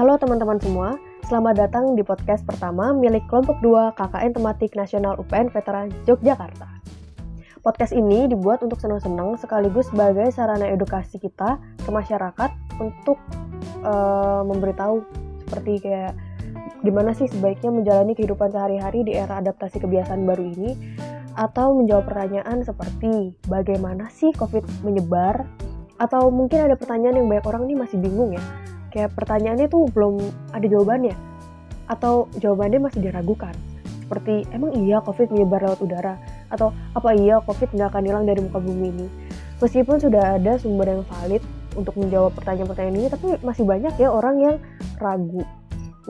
Halo teman-teman semua, selamat datang di podcast pertama milik kelompok 2 KKN Tematik Nasional UPN Veteran Yogyakarta. Podcast ini dibuat untuk senang-senang sekaligus sebagai sarana edukasi kita ke masyarakat untuk uh, memberitahu seperti kayak gimana sih sebaiknya menjalani kehidupan sehari-hari di era adaptasi kebiasaan baru ini atau menjawab pertanyaan seperti bagaimana sih COVID menyebar atau mungkin ada pertanyaan yang banyak orang ini masih bingung ya kayak pertanyaannya tuh belum ada jawabannya. Atau jawabannya masih diragukan. Seperti emang iya covid menyebar lewat udara? Atau apa iya covid nggak akan hilang dari muka bumi ini? Meskipun sudah ada sumber yang valid untuk menjawab pertanyaan-pertanyaan ini tapi masih banyak ya orang yang ragu.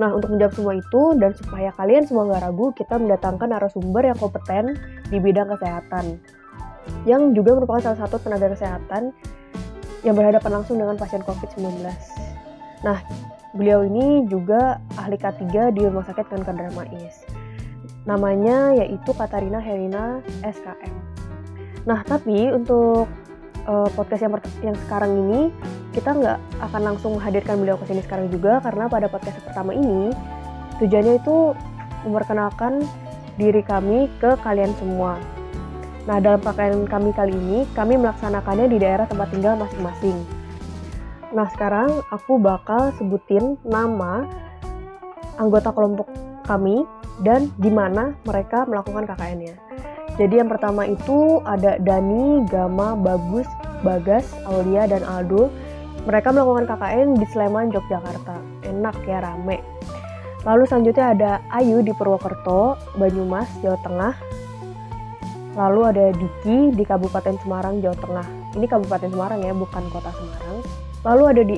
Nah, untuk menjawab semua itu dan supaya kalian semua nggak ragu, kita mendatangkan narasumber yang kompeten di bidang kesehatan, yang juga merupakan salah satu tenaga kesehatan yang berhadapan langsung dengan pasien COVID-19. Nah, beliau ini juga ahli K3 di Rumah Sakit Kanker Darmais. Namanya yaitu Katarina Helena SKM. Nah, tapi untuk uh, podcast yang, yang sekarang ini kita nggak akan langsung menghadirkan beliau ke sini sekarang juga karena pada podcast pertama ini tujuannya itu memperkenalkan diri kami ke kalian semua. Nah, dalam pakaian kami kali ini, kami melaksanakannya di daerah tempat tinggal masing-masing. Nah, sekarang aku bakal sebutin nama anggota kelompok kami dan di mana mereka melakukan KKN-nya. Jadi yang pertama itu ada Dani, Gama, Bagus, Bagas, Aulia, dan Aldo. Mereka melakukan KKN di Sleman, Yogyakarta. Enak ya, rame. Lalu selanjutnya ada Ayu di Purwokerto, Banyumas, Jawa Tengah. Lalu ada Diki di Kabupaten Semarang, Jawa Tengah. Ini Kabupaten Semarang ya, bukan kota Semarang. Lalu ada di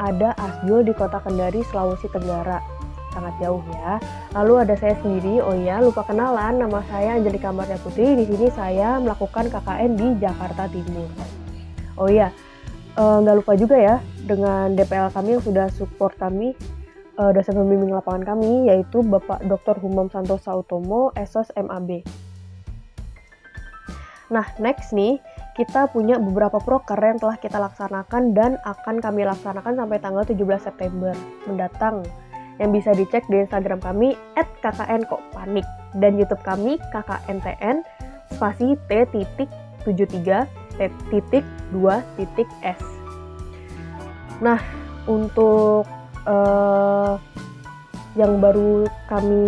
ada Asjul di kota Kendari, Sulawesi Tenggara. Sangat jauh ya. Lalu ada saya sendiri, oh ya lupa kenalan, nama saya Angelika Marta Putri. Di sini saya melakukan KKN di Jakarta Timur. Oh iya, nggak uh, lupa juga ya dengan DPL kami yang sudah support kami uh, dosen pembimbing lapangan kami yaitu Bapak Dr. Humam Santosa Utomo, SOS MAB. Nah, next nih, kita punya beberapa proker yang telah kita laksanakan dan akan kami laksanakan sampai tanggal 17 September mendatang yang bisa dicek di Instagram kami @kknkokpanik dan YouTube kami KKNTN spasi T titik 73 T titik 2 titik S. Nah, untuk uh, yang baru kami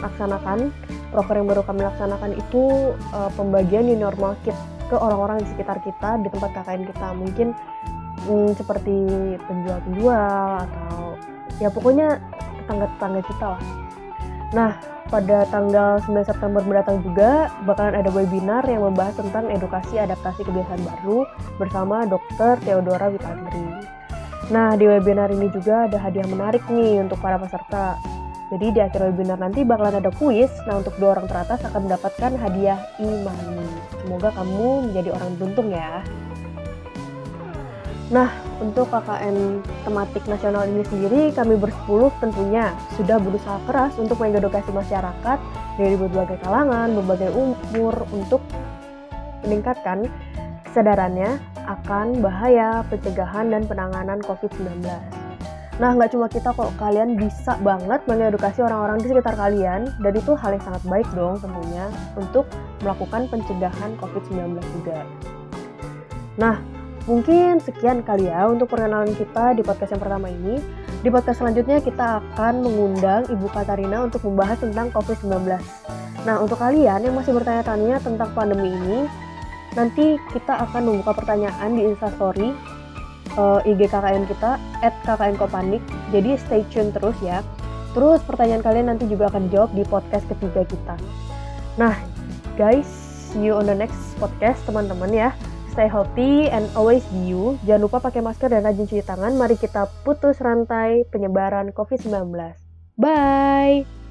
laksanakan, proker yang baru kami laksanakan itu uh, pembagian di normal kit ke orang-orang di sekitar kita di tempat KKN kita mungkin hmm, seperti penjual-penjual atau ya pokoknya tetangga-tetangga kita lah. Nah, pada tanggal 9 September mendatang juga bakalan ada webinar yang membahas tentang edukasi adaptasi kebiasaan baru bersama Dr. Theodora Witandri. Nah, di webinar ini juga ada hadiah menarik nih untuk para peserta. Jadi di akhir webinar nanti bakalan ada kuis. Nah untuk dua orang teratas akan mendapatkan hadiah e-money. Semoga kamu menjadi orang beruntung ya. Nah, untuk KKN tematik nasional ini sendiri, kami bersepuluh tentunya sudah berusaha keras untuk mengedukasi masyarakat dari berbagai kalangan, berbagai umur untuk meningkatkan kesadarannya akan bahaya pencegahan dan penanganan COVID-19. Nah, nggak cuma kita kok, kalian bisa banget mengedukasi orang-orang di sekitar kalian, dan itu hal yang sangat baik dong tentunya untuk melakukan pencegahan COVID-19 juga. Nah, mungkin sekian kali ya untuk perkenalan kita di podcast yang pertama ini. Di podcast selanjutnya kita akan mengundang Ibu Katarina untuk membahas tentang COVID-19. Nah, untuk kalian yang masih bertanya-tanya tentang pandemi ini, nanti kita akan membuka pertanyaan di Instastory uh, IG KKN kita at KKN Kopanik. Jadi stay tune terus ya. Terus pertanyaan kalian nanti juga akan dijawab di podcast ketiga kita. Nah, guys, see you on the next podcast teman-teman ya. Stay healthy and always be you. Jangan lupa pakai masker dan rajin cuci tangan. Mari kita putus rantai penyebaran COVID-19. Bye!